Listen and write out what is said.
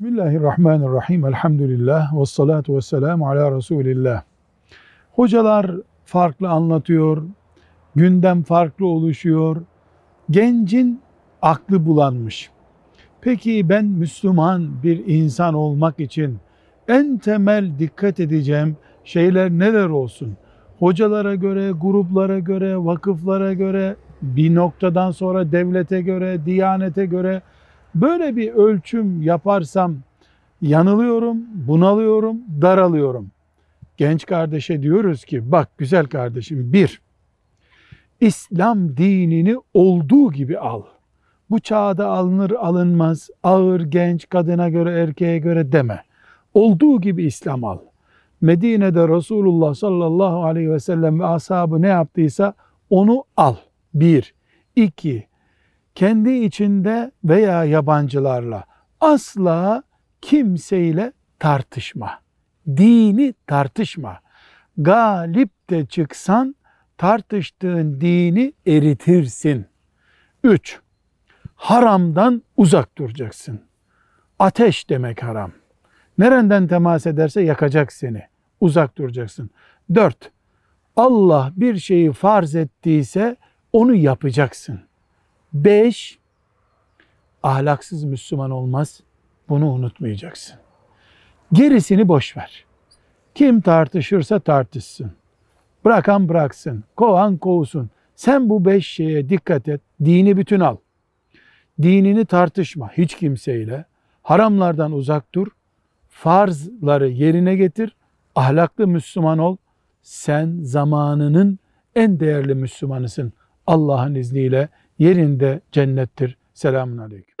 Bismillahirrahmanirrahim. Elhamdülillah. Ve salatu ve selamu ala Resulillah. Hocalar farklı anlatıyor. Gündem farklı oluşuyor. Gencin aklı bulanmış. Peki ben Müslüman bir insan olmak için en temel dikkat edeceğim şeyler neler olsun? Hocalara göre, gruplara göre, vakıflara göre, bir noktadan sonra devlete göre, diyanete göre böyle bir ölçüm yaparsam yanılıyorum, bunalıyorum, daralıyorum. Genç kardeşe diyoruz ki bak güzel kardeşim bir, İslam dinini olduğu gibi al. Bu çağda alınır alınmaz, ağır genç kadına göre erkeğe göre deme. Olduğu gibi İslam al. Medine'de Resulullah sallallahu aleyhi ve sellem ve ashabı ne yaptıysa onu al. Bir. İki. Kendi içinde veya yabancılarla asla kimseyle tartışma. Dini tartışma. Galip de çıksan tartıştığın dini eritirsin. Üç. Haramdan uzak duracaksın. Ateş demek haram. Nereden temas ederse yakacak seni. Uzak duracaksın. Dört, Allah bir şeyi farz ettiyse onu yapacaksın. Beş, ahlaksız Müslüman olmaz. Bunu unutmayacaksın. Gerisini boş ver. Kim tartışırsa tartışsın. Bırakan bıraksın. Kovan kovsun. Sen bu beş şeye dikkat et. Dini bütün al. Dinini tartışma hiç kimseyle. Haramlardan uzak dur farzları yerine getir, ahlaklı Müslüman ol. Sen zamanının en değerli Müslümanısın. Allah'ın izniyle yerinde cennettir. Selamun Aleyküm.